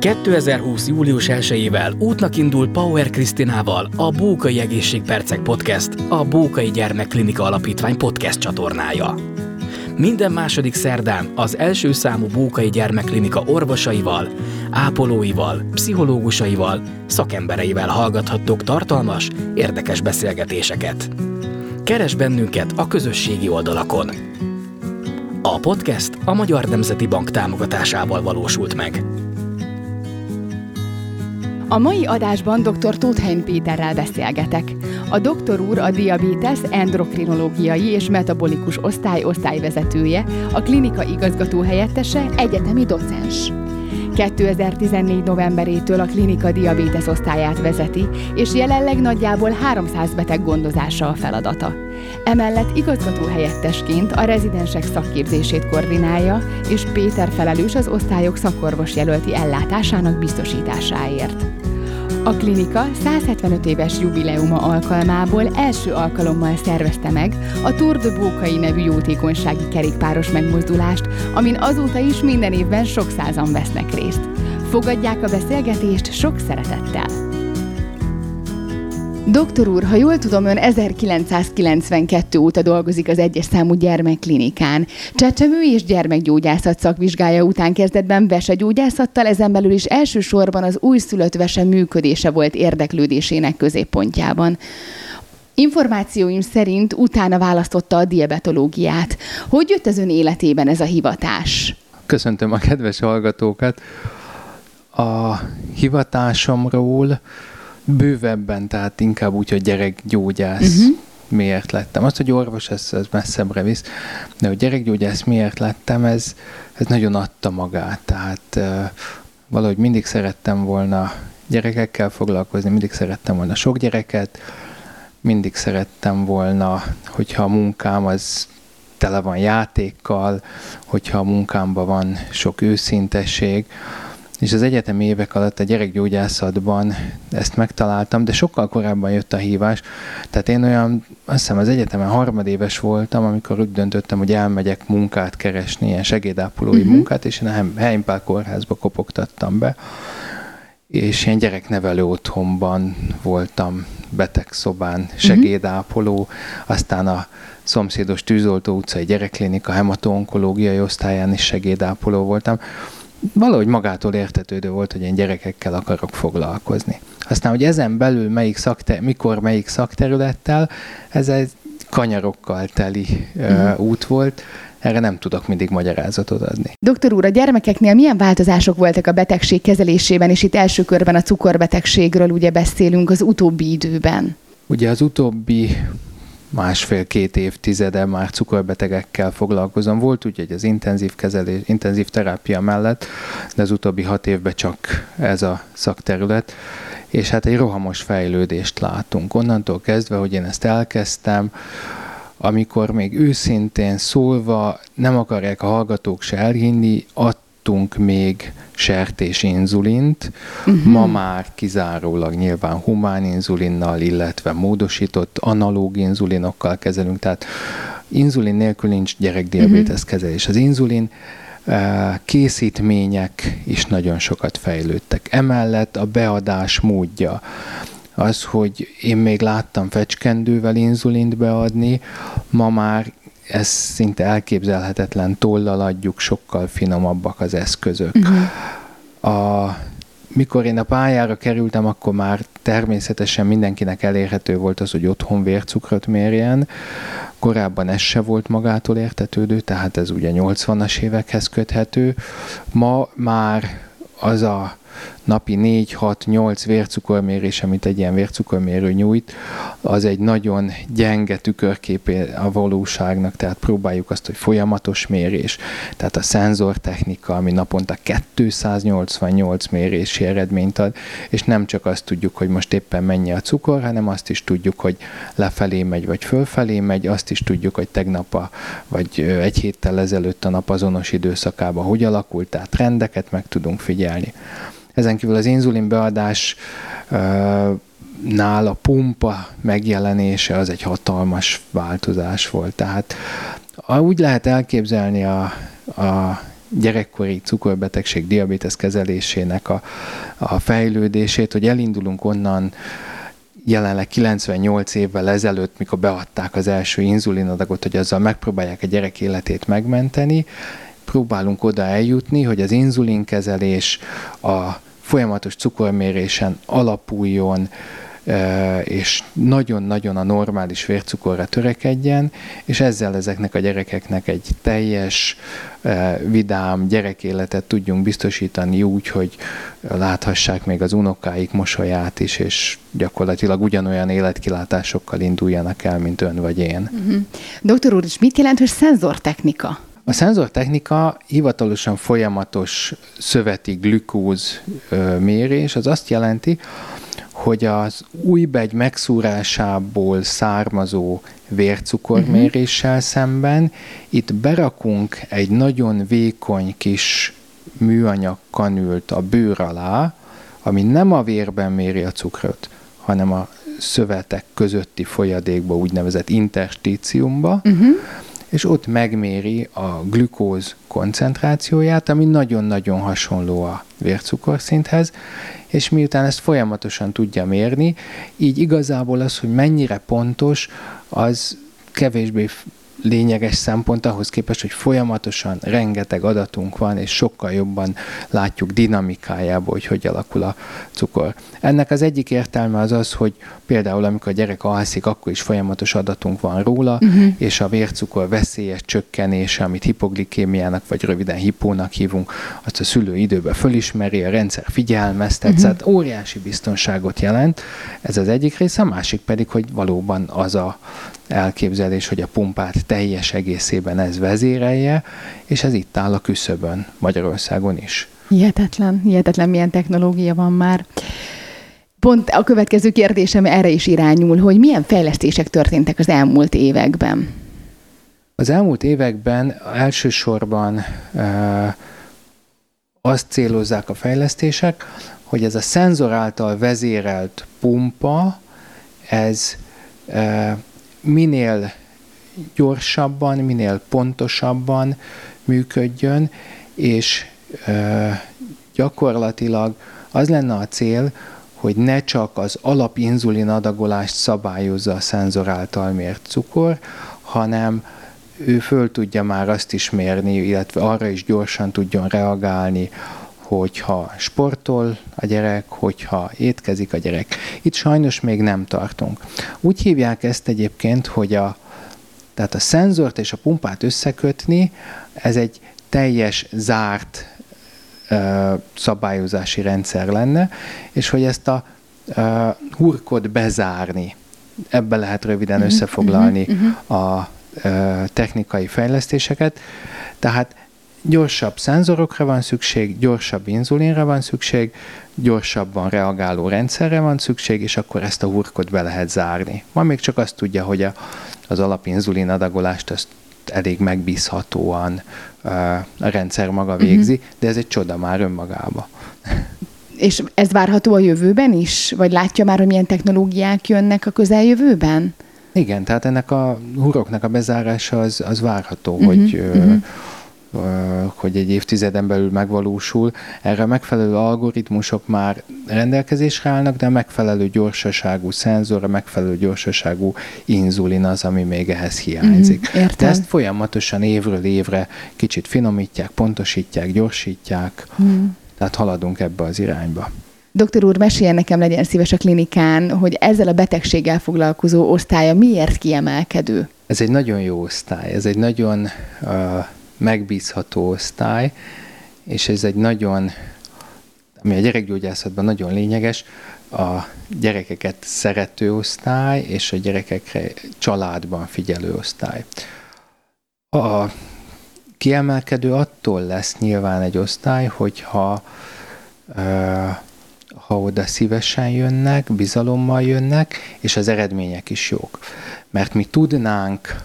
2020. július 1-ével útnak indul Power Krisztinával a Bókai Egészségpercek Podcast, a Bókai Gyermekklinika Alapítvány podcast csatornája. Minden második szerdán az első számú Bókai Gyermekklinika orvosaival, ápolóival, pszichológusaival, szakembereivel hallgathattok tartalmas, érdekes beszélgetéseket. Keres bennünket a közösségi oldalakon. A podcast a Magyar Nemzeti Bank támogatásával valósult meg. A mai adásban dr. Tóthely Péterrel beszélgetek. A doktor úr a diabetes endokrinológiai és metabolikus osztály osztályvezetője, a klinika igazgató helyettese, egyetemi docens. 2014. novemberétől a klinika diabétesz osztályát vezeti, és jelenleg nagyjából 300 beteg gondozása a feladata. Emellett igazgató helyettesként a rezidensek szakképzését koordinálja, és Péter felelős az osztályok szakorvos jelölti ellátásának biztosításáért. A klinika 175 éves jubileuma alkalmából első alkalommal szervezte meg a Tour de Bókai nevű jótékonysági kerékpáros megmozdulást, amin azóta is minden évben sok százan vesznek részt. Fogadják a beszélgetést sok szeretettel! Doktor úr, ha jól tudom, ön 1992 óta dolgozik az egyes számú gyermekklinikán. Csecsemő és gyermekgyógyászat szakvizsgája után kezdetben vesegyógyászattal, ezen belül is elsősorban az újszülött vese működése volt érdeklődésének középpontjában. Információim szerint utána választotta a diabetológiát. Hogy jött az ön életében ez a hivatás? Köszöntöm a kedves hallgatókat. A hivatásomról bővebben, tehát inkább úgy, hogy gyerekgyógyász uh-huh. miért lettem. Az, hogy orvos, ez, ez messzebbre visz, de hogy gyerekgyógyász miért lettem, ez, ez nagyon adta magát. Tehát uh, valahogy mindig szerettem volna gyerekekkel foglalkozni, mindig szerettem volna sok gyereket, mindig szerettem volna, hogyha a munkám az tele van játékkal, hogyha a munkámban van sok őszintesség, és az egyetem évek alatt a gyerekgyógyászatban ezt megtaláltam, de sokkal korábban jött a hívás. Tehát én olyan, azt hiszem az egyetemen harmadéves voltam, amikor úgy döntöttem, hogy elmegyek munkát keresni, ilyen segédápolói uh-huh. munkát, és én a Heimpál kórházba kopogtattam be és ilyen gyereknevelő otthonban voltam betegszobán mhm. segédápoló, aztán a szomszédos Tűzoltó utcai gyerekklinika hemato-onkológiai osztályán is segédápoló voltam valahogy magától értetődő volt, hogy én gyerekekkel akarok foglalkozni. Aztán, hogy ezen belül melyik szakter, mikor melyik szakterülettel, ez egy kanyarokkal teli uh, út volt, erre nem tudok mindig magyarázatot adni. Doktor úr, a gyermekeknél milyen változások voltak a betegség kezelésében, és itt első körben a cukorbetegségről ugye beszélünk az utóbbi időben? Ugye az utóbbi másfél-két évtizede már cukorbetegekkel foglalkozom. Volt úgy, hogy az intenzív kezelés, intenzív terápia mellett, de az utóbbi hat évben csak ez a szakterület, és hát egy rohamos fejlődést látunk. Onnantól kezdve, hogy én ezt elkezdtem, amikor még őszintén szólva nem akarják a hallgatók se elhinni, adtunk még sertés inzulint, uh-huh. ma már kizárólag nyilván humán inzulinnal, illetve módosított analóg inzulinokkal kezelünk, tehát inzulin nélkül nincs gyerekdiabetes uh-huh. kezelés. Az inzulin készítmények is nagyon sokat fejlődtek. Emellett a beadás módja, az, hogy én még láttam fecskendővel inzulint beadni, ma már ez szinte elképzelhetetlen, tollal adjuk, sokkal finomabbak az eszközök. Uh-huh. A, mikor én a pályára kerültem, akkor már természetesen mindenkinek elérhető volt az, hogy otthon vércukrot mérjen. Korábban ez se volt magától értetődő, tehát ez ugye 80-as évekhez köthető. Ma már az a napi 4-6-8 vércukormérés, amit egy ilyen vércukormérő nyújt, az egy nagyon gyenge tükörképé a valóságnak, tehát próbáljuk azt, hogy folyamatos mérés, tehát a szenzortechnika, ami naponta 288 mérési eredményt ad, és nem csak azt tudjuk, hogy most éppen mennyi a cukor, hanem azt is tudjuk, hogy lefelé megy, vagy fölfelé megy, azt is tudjuk, hogy tegnap a, vagy egy héttel ezelőtt a nap azonos időszakában hogy alakult, tehát trendeket meg tudunk figyelni. Ezen kívül az inzulin beadás nál a pumpa megjelenése az egy hatalmas változás volt. Tehát úgy lehet elképzelni a, a gyerekkori cukorbetegség, diabetes kezelésének a, a fejlődését, hogy elindulunk onnan jelenleg 98 évvel ezelőtt, mikor beadták az első inzulinadagot, hogy azzal megpróbálják a gyerek életét megmenteni, próbálunk oda eljutni, hogy az inzulinkezelés a folyamatos cukormérésen alapuljon, és nagyon-nagyon a normális vércukorra törekedjen, és ezzel ezeknek a gyerekeknek egy teljes, vidám gyerekéletet tudjunk biztosítani úgy, hogy láthassák még az unokáik mosolyát is, és gyakorlatilag ugyanolyan életkilátásokkal induljanak el, mint ön vagy én. Uh-huh. Doktor úr, és mit jelent, hogy szenzortechnika? A szenzortechnika hivatalosan folyamatos szöveti glükóz mérés, az azt jelenti, hogy az újbegy megszúrásából származó vércukorméréssel uh-huh. szemben itt berakunk egy nagyon vékony kis műanyag kanült a bőr alá, ami nem a vérben méri a cukrot, hanem a szövetek közötti folyadékba, úgynevezett interstíciumba, uh-huh és ott megméri a glükóz koncentrációját, ami nagyon-nagyon hasonló a vércukorszinthez, és miután ezt folyamatosan tudja mérni, így igazából az, hogy mennyire pontos, az kevésbé lényeges szempont ahhoz képest, hogy folyamatosan rengeteg adatunk van, és sokkal jobban látjuk dinamikájából, hogy hogy alakul a cukor. Ennek az egyik értelme az az, hogy például amikor a gyerek alszik, akkor is folyamatos adatunk van róla, uh-huh. és a vércukor veszélyes csökkenése, amit hipoglikémiának vagy röviden hipónak hívunk, azt a szülő időben fölismeri, a rendszer figyelmeztet, uh-huh. tehát óriási biztonságot jelent. Ez az egyik része, a másik pedig, hogy valóban az a elképzelés, hogy a pumpát teljes egészében ez vezérelje, és ez itt áll a küszöbön Magyarországon is. Hihetetlen, hihetetlen milyen technológia van már. Pont a következő kérdésem erre is irányul, hogy milyen fejlesztések történtek az elmúlt években? Az elmúlt években elsősorban e, azt célozzák a fejlesztések, hogy ez a szenzor által vezérelt pumpa, ez e, minél gyorsabban, minél pontosabban működjön, és e, gyakorlatilag az lenne a cél, hogy ne csak az alapinzulin adagolást szabályozza a szenzor által mért cukor, hanem ő föl tudja már azt is mérni, illetve arra is gyorsan tudjon reagálni, hogyha sportol a gyerek, hogyha étkezik a gyerek. Itt sajnos még nem tartunk. Úgy hívják ezt egyébként, hogy a, tehát a szenzort és a pumpát összekötni, ez egy teljes zárt szabályozási rendszer lenne, és hogy ezt a hurkot bezárni, ebbe lehet röviden uh-huh, összefoglalni uh-huh. a technikai fejlesztéseket. Tehát gyorsabb szenzorokra van szükség, gyorsabb inzulinra van szükség, gyorsabban reagáló rendszerre van szükség, és akkor ezt a hurkot be lehet zárni. Ma még csak azt tudja, hogy a, az alapinzulin adagolást azt elég megbízhatóan a rendszer maga végzi, uh-huh. de ez egy csoda már önmagába. És ez várható a jövőben is? Vagy látja már, hogy milyen technológiák jönnek a közeljövőben? Igen, tehát ennek a huroknak a bezárása az, az várható, uh-huh, hogy uh-huh hogy egy évtizeden belül megvalósul. Erre megfelelő algoritmusok már rendelkezésre állnak, de megfelelő gyorsaságú szenzor, a megfelelő gyorsaságú inzulin az, ami még ehhez hiányzik. Mm, de ezt folyamatosan évről évre kicsit finomítják, pontosítják, gyorsítják, mm. tehát haladunk ebbe az irányba. Doktor úr, meséljen nekem, legyen szíves a klinikán, hogy ezzel a betegséggel foglalkozó osztálya miért kiemelkedő? Ez egy nagyon jó osztály, ez egy nagyon uh, megbízható osztály, és ez egy nagyon, ami a gyerekgyógyászatban nagyon lényeges, a gyerekeket szerető osztály, és a gyerekekre családban figyelő osztály. A kiemelkedő attól lesz nyilván egy osztály, hogyha ha oda szívesen jönnek, bizalommal jönnek, és az eredmények is jók mert mi tudnánk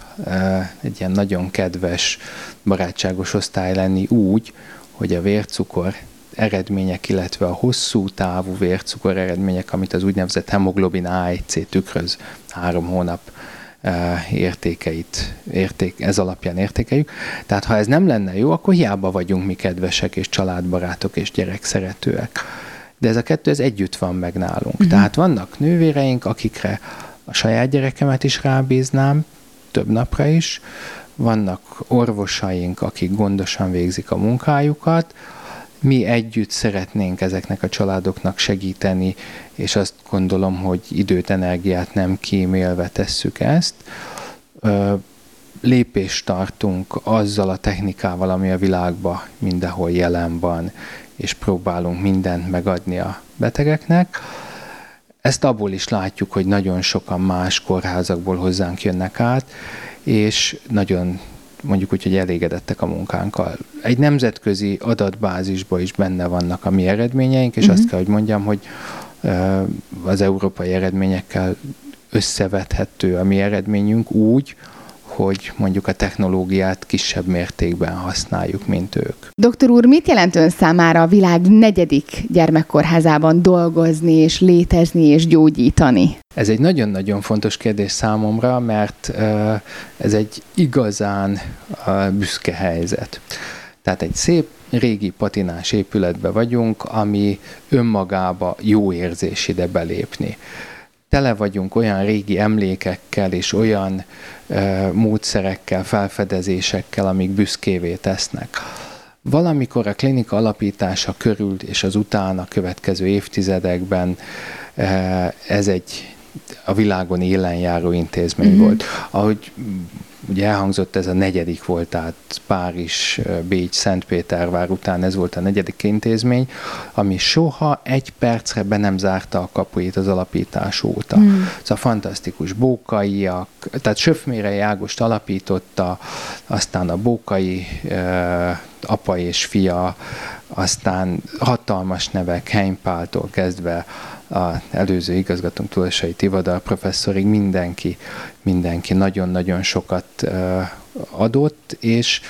egy ilyen nagyon kedves, barátságos osztály lenni úgy, hogy a vércukor eredmények, illetve a hosszú távú vércukor eredmények, amit az úgynevezett hemoglobin A1C tükröz három hónap értékeit, érték, ez alapján értékeljük. Tehát ha ez nem lenne jó, akkor hiába vagyunk mi kedvesek és családbarátok és gyerekszeretőek. De ez a kettő, ez együtt van meg nálunk. Uh-huh. Tehát vannak nővéreink, akikre a saját gyerekemet is rábíznám, több napra is, vannak orvosaink, akik gondosan végzik a munkájukat, mi együtt szeretnénk ezeknek a családoknak segíteni, és azt gondolom, hogy időt, energiát nem kímélve tesszük ezt. Lépést tartunk azzal a technikával, ami a világban mindenhol jelen van, és próbálunk mindent megadni a betegeknek. Ezt abból is látjuk, hogy nagyon sokan más kórházakból hozzánk jönnek át, és nagyon mondjuk úgy, hogy elégedettek a munkánkkal. Egy nemzetközi adatbázisban is benne vannak a mi eredményeink, és uh-huh. azt kell, hogy mondjam, hogy az európai eredményekkel összevethető a mi eredményünk úgy, hogy mondjuk a technológiát kisebb mértékben használjuk, mint ők. Doktor úr, mit jelent ön számára a világ negyedik gyermekkórházában dolgozni és létezni és gyógyítani? Ez egy nagyon-nagyon fontos kérdés számomra, mert ez egy igazán büszke helyzet. Tehát egy szép régi patinás épületbe vagyunk, ami önmagába jó érzés ide belépni tele vagyunk olyan régi emlékekkel és olyan e, módszerekkel, felfedezésekkel, amik büszkévé tesznek. Valamikor a klinika alapítása körül és az utána következő évtizedekben ez egy a világon élenjáró intézmény mm-hmm. volt. Ahogy ugye elhangzott, ez a negyedik volt, tehát Párizs, Bécs, Szentpétervár után ez volt a negyedik intézmény, ami soha egy percre be nem zárta a kapuit az alapítás óta. Mm. Szóval fantasztikus bókaiak, tehát Söfmérei Ágost alapította, aztán a bókai uh, apa és fia, aztán hatalmas nevek, Heimpáltól kezdve a előző igazgatónk Tulesai Tivadar professzorig mindenki, mindenki nagyon-nagyon sokat adott, és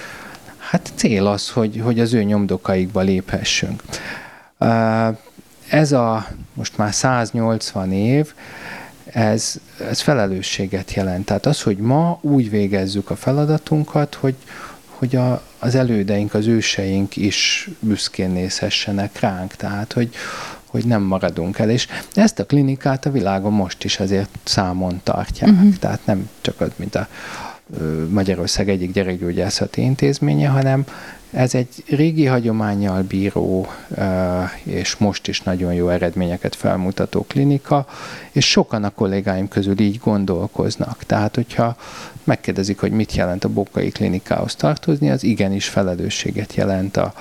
hát cél az, hogy, hogy az ő nyomdokaikba léphessünk. Ez a most már 180 év, ez, ez felelősséget jelent. Tehát az, hogy ma úgy végezzük a feladatunkat, hogy, hogy a, az elődeink, az őseink is büszkén nézhessenek ránk. Tehát, hogy, hogy nem maradunk el. És ezt a klinikát a világon most is azért számon tartják. Uh-huh. Tehát nem csak az, mint a Magyarország egyik gyerekgyógyászati intézménye, hanem ez egy régi hagyományjal bíró, és most is nagyon jó eredményeket felmutató klinika, és sokan a kollégáim közül így gondolkoznak. Tehát, hogyha megkérdezik, hogy mit jelent a Bokai klinikához tartozni, az igenis felelősséget jelent a,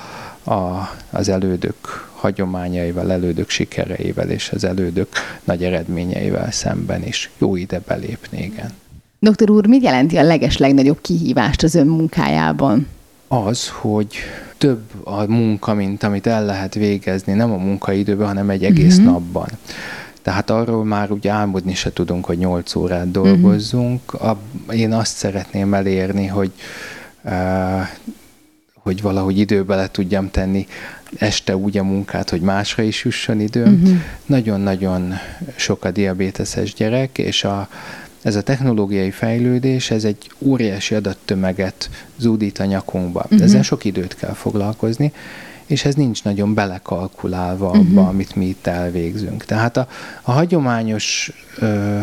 a, az elődök hagyományaival, elődök sikereivel és az elődök nagy eredményeivel szemben is. Jó ide belépni, igen. Doktor úr, mit jelenti a leges legnagyobb kihívást az ön munkájában? Az, hogy több a munka, mint amit el lehet végezni, nem a munkaidőben, hanem egy egész uh-huh. napban. Tehát arról már úgy álmodni se tudunk, hogy 8 órát dolgozzunk. Uh-huh. Én azt szeretném elérni, hogy uh, hogy valahogy időbe le tudjam tenni este úgy a munkát, hogy másra is jusson időm. Uh-huh. Nagyon-nagyon sok a diabéteses gyerek, és a, ez a technológiai fejlődés, ez egy óriási adattömeget zúdít a nyakunkba. Uh-huh. Ezzel sok időt kell foglalkozni, és ez nincs nagyon belekalkulálva abba, uh-huh. amit mi itt elvégzünk. Tehát a, a hagyományos ö,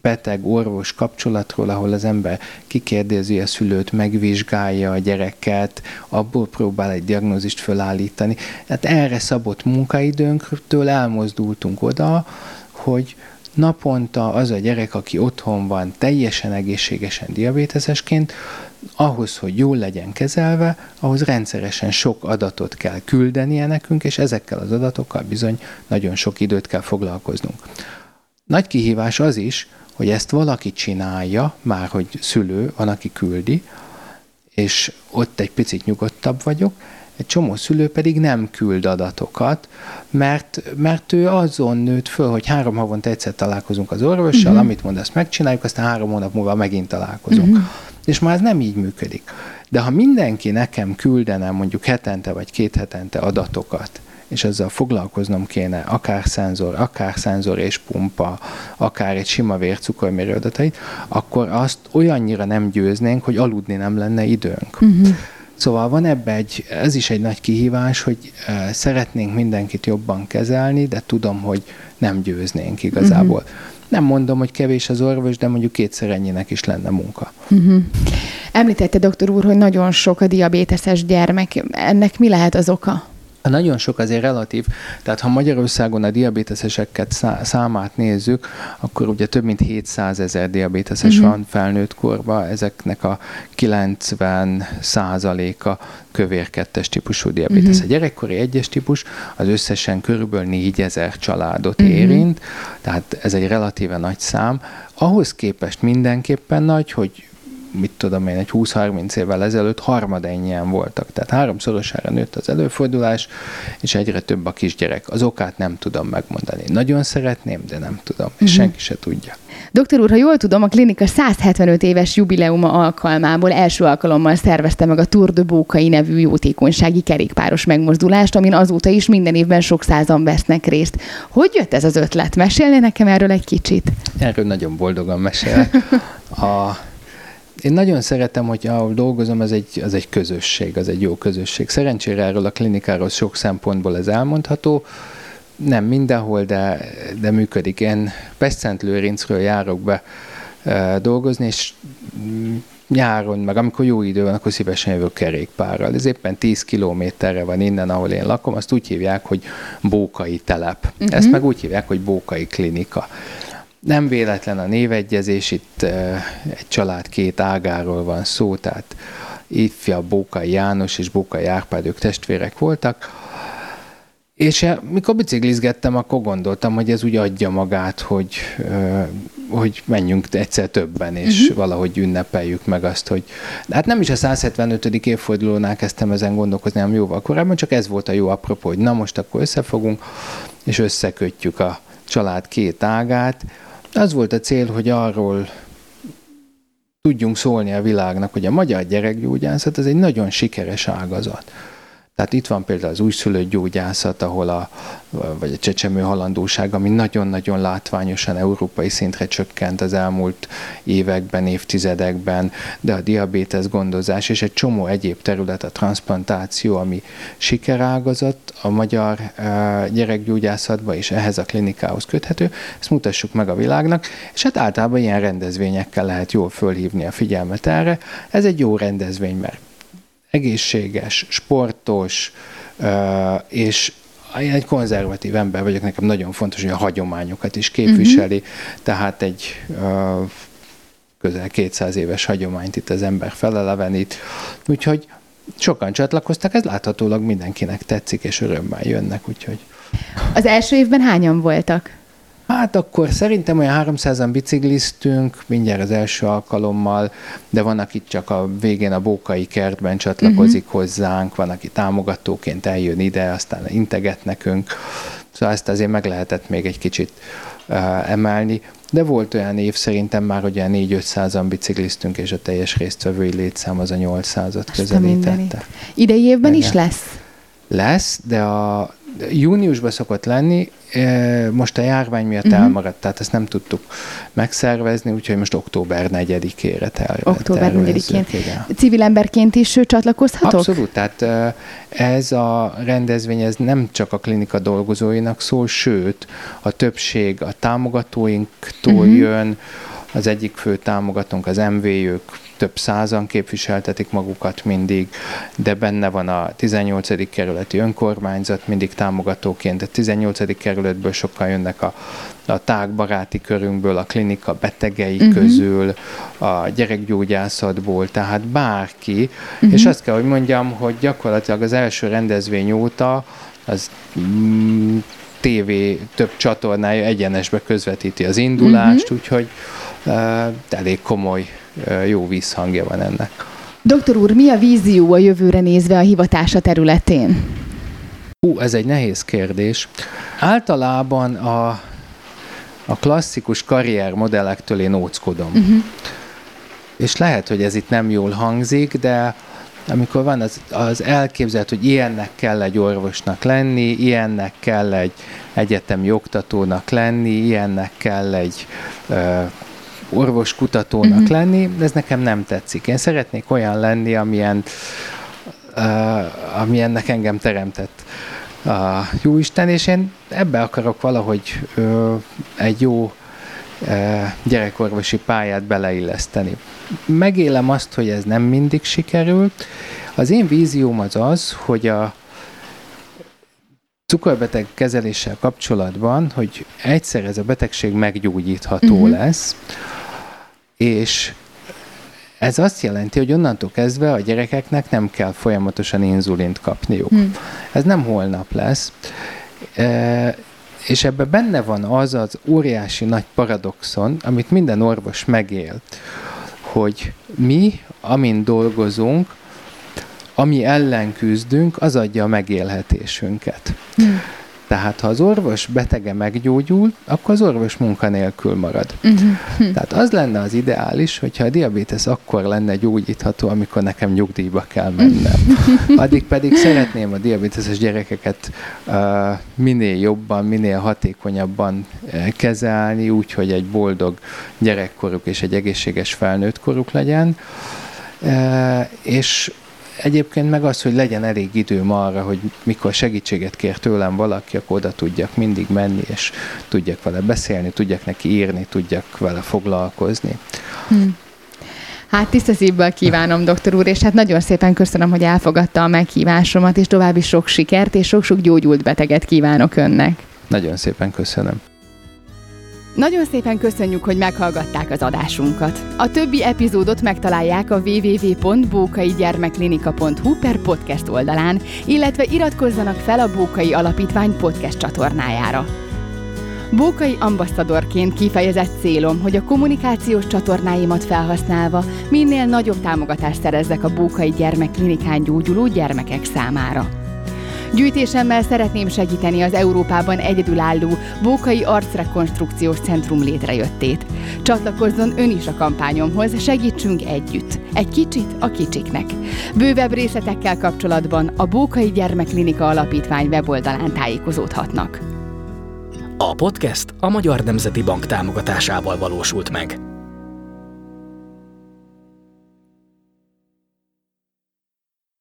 beteg-orvos kapcsolatról, ahol az ember kikérdezi a szülőt, megvizsgálja a gyereket, abból próbál egy diagnózist fölállítani. Tehát erre szabott munkaidőnktől elmozdultunk oda, hogy naponta az a gyerek, aki otthon van teljesen egészségesen diabétesesként, ahhoz, hogy jól legyen kezelve, ahhoz rendszeresen sok adatot kell küldenie nekünk, és ezekkel az adatokkal bizony nagyon sok időt kell foglalkoznunk. Nagy kihívás az is, hogy ezt valaki csinálja, már hogy szülő, van, aki küldi, és ott egy picit nyugodtabb vagyok, egy csomó szülő pedig nem küld adatokat, mert, mert ő azon nőtt föl, hogy három havonta egyszer találkozunk az orvossal, uh-huh. amit mond, azt megcsináljuk, aztán három hónap múlva megint találkozunk. Uh-huh. És már ez nem így működik. De ha mindenki nekem küldene mondjuk hetente vagy két hetente adatokat és ezzel foglalkoznom kéne, akár szenzor, akár szenzor és pumpa, akár egy sima vércukormérő adatait, akkor azt olyannyira nem győznénk, hogy aludni nem lenne időnk. Uh-huh. Szóval van ebbe egy, ez is egy nagy kihívás, hogy uh, szeretnénk mindenkit jobban kezelni, de tudom, hogy nem győznénk igazából. Uh-huh. Nem mondom, hogy kevés az orvos, de mondjuk kétszer ennyinek is lenne munka. Uh-huh. Említette doktor úr, hogy nagyon sok a diabéteses gyermek. Ennek mi lehet az oka? Nagyon sok azért relatív, tehát ha Magyarországon a diabéteseseket számát nézzük, akkor ugye több mint 700 ezer diabéteses uh-huh. van felnőtt korban, ezeknek a 90 százaléka kövér kettes típusú diabétesz. Uh-huh. A gyerekkori egyes típus az összesen körülbelül 4000 családot uh-huh. érint, tehát ez egy relatíve nagy szám. Ahhoz képest mindenképpen nagy, hogy mit tudom én, egy 20-30 évvel ezelőtt harmad ennyien voltak. Tehát háromszorosára nőtt az előfordulás, és egyre több a kisgyerek. Az okát nem tudom megmondani. Nagyon szeretném, de nem tudom, és uh-huh. senki se tudja. Doktor úr, ha jól tudom, a klinika 175 éves jubileuma alkalmából első alkalommal szervezte meg a Tour de Bókai nevű jótékonysági kerékpáros megmozdulást, amin azóta is minden évben sok százan vesznek részt. Hogy jött ez az ötlet? Mesélni nekem erről egy kicsit? Erről nagyon boldogan mesélek. A én nagyon szeretem, hogy ahol dolgozom, az egy, az egy közösség, az egy jó közösség. Szerencsére erről a klinikáról sok szempontból ez elmondható. Nem mindenhol, de, de működik. Én Pest-Szent járok be e, dolgozni, és nyáron, meg amikor jó idő van, akkor szívesen jövök kerékpárral. Ez éppen 10 kilométerre van innen, ahol én lakom, azt úgy hívják, hogy Bókai telep. Uh-huh. Ezt meg úgy hívják, hogy Bókai klinika. Nem véletlen a névegyezés, itt egy család két ágáról van szó, tehát ifja Bókai János és Bókai Árpád, ők testvérek voltak, és mikor biciklizgettem, akkor gondoltam, hogy ez úgy adja magát, hogy, hogy menjünk egyszer többen, és uh-huh. valahogy ünnepeljük meg azt, hogy... De hát nem is a 175. évfordulónál kezdtem ezen gondolkozni, hanem jóval korábban, csak ez volt a jó apropó, hogy na most akkor összefogunk, és összekötjük a család két ágát, az volt a cél, hogy arról tudjunk szólni a világnak, hogy a magyar gyerekgyógyászat ez egy nagyon sikeres ágazat. Tehát itt van például az újszülött gyógyászat, ahol a, vagy a csecsemő halandóság, ami nagyon-nagyon látványosan európai szintre csökkent az elmúlt években, évtizedekben, de a diabétesz gondozás és egy csomó egyéb terület, a transplantáció, ami sikerágazat a magyar uh, gyerekgyógyászatban és ehhez a klinikához köthető, ezt mutassuk meg a világnak, és hát általában ilyen rendezvényekkel lehet jól fölhívni a figyelmet erre. Ez egy jó rendezvény, mert egészséges, sportos, és én egy konzervatív ember vagyok, nekem nagyon fontos, hogy a hagyományokat is képviseli, uh-huh. tehát egy közel 200 éves hagyományt itt az ember felelevenít, úgyhogy sokan csatlakoztak, ez láthatólag mindenkinek tetszik, és örömmel jönnek, úgyhogy... Az első évben hányan voltak? Hát akkor szerintem olyan 300-an bicikliztünk, mindjárt az első alkalommal, de van, aki csak a végén a Bókai kertben csatlakozik uh-huh. hozzánk, van, aki támogatóként eljön ide, aztán integet nekünk. Szóval ezt azért meg lehetett még egy kicsit uh, emelni. De volt olyan év szerintem már, hogy olyan 4-500-an bicikliztünk, és a teljes résztvevői létszám az a 800-at közelítette. Idei évben Igen. is lesz? Lesz, de a júniusban szokott lenni, most a járvány miatt uh-huh. elmaradt, tehát ezt nem tudtuk megszervezni, úgyhogy most október 4-ére tervezzük. Október 4-én. Civil emberként is csatlakozhatok? Abszolút, tehát ez a rendezvény ez nem csak a klinika dolgozóinak szól, sőt, a többség a támogatóinktól uh-huh. jön, az egyik fő támogatónk az MV, ők több százan képviseltetik magukat mindig, de benne van a 18. kerületi önkormányzat mindig támogatóként, a 18. kerületből sokkal jönnek a, a tágbaráti körünkből, a klinika betegei uh-huh. közül, a gyerekgyógyászatból, tehát bárki, uh-huh. és azt kell, hogy mondjam, hogy gyakorlatilag az első rendezvény óta az mm, TV több csatornája egyenesbe közvetíti az indulást, uh-huh. úgyhogy uh, elég komoly jó vízhangja van ennek. Doktor úr, mi a vízió a jövőre nézve a hivatása területén? Hú, ez egy nehéz kérdés. Általában a, a klasszikus karriermodellektől én óckodom. Uh-huh. És lehet, hogy ez itt nem jól hangzik, de amikor van az, az elképzelt, hogy ilyennek kell egy orvosnak lenni, ilyennek kell egy egyetemi oktatónak lenni, ilyennek kell egy ö, orvoskutatónak uh-huh. lenni, ez nekem nem tetszik. Én szeretnék olyan lenni, amilyen, uh, amilyennek engem teremtett a Jóisten, és én ebbe akarok valahogy uh, egy jó gyerekorvosi pályát beleilleszteni. Megélem azt, hogy ez nem mindig sikerül. Az én vízióm az az, hogy a cukorbeteg kezeléssel kapcsolatban, hogy egyszer ez a betegség meggyógyítható uh-huh. lesz, és ez azt jelenti, hogy onnantól kezdve a gyerekeknek nem kell folyamatosan inzulint kapniuk. Hmm. Ez nem holnap lesz. E, és ebben benne van az az óriási nagy paradoxon, amit minden orvos megél, hogy mi, amin dolgozunk, ami ellen küzdünk, az adja a megélhetésünket. Hmm. Tehát ha az orvos betege meggyógyul, akkor az orvos munkanélkül marad. Uh-huh. Tehát az lenne az ideális, hogyha a diabétesz akkor lenne gyógyítható, amikor nekem nyugdíjba kell mennem. Addig pedig szeretném a diabéteses gyerekeket uh, minél jobban, minél hatékonyabban uh, kezelni, úgy, hogy egy boldog gyerekkoruk és egy egészséges felnőttkoruk legyen. Uh, és egyébként meg az, hogy legyen elég időm arra, hogy mikor segítséget kér tőlem valaki, akkor oda tudjak mindig menni, és tudjak vele beszélni, tudjak neki írni, tudjak vele foglalkozni. Hmm. Hát tiszta szívből kívánom, doktor úr, és hát nagyon szépen köszönöm, hogy elfogadta a meghívásomat, és további sok sikert, és sok-sok gyógyult beteget kívánok önnek. Nagyon szépen köszönöm. Nagyon szépen köszönjük, hogy meghallgatták az adásunkat. A többi epizódot megtalálják a www.bókaigyermeklinika.hu per podcast oldalán, illetve iratkozzanak fel a Bókai Alapítvány podcast csatornájára. Bókai ambasszadorként kifejezett célom, hogy a kommunikációs csatornáimat felhasználva minél nagyobb támogatást szerezzek a Bókai Gyermekklinikán gyógyuló gyermekek számára. Gyűjtésemmel szeretném segíteni az Európában egyedülálló Bókai Arcrekonstrukciós Centrum létrejöttét. Csatlakozzon ön is a kampányomhoz, segítsünk együtt. Egy kicsit a kicsiknek. Bővebb részletekkel kapcsolatban a Bókai Gyermekklinika Alapítvány weboldalán tájékozódhatnak. A podcast a Magyar Nemzeti Bank támogatásával valósult meg.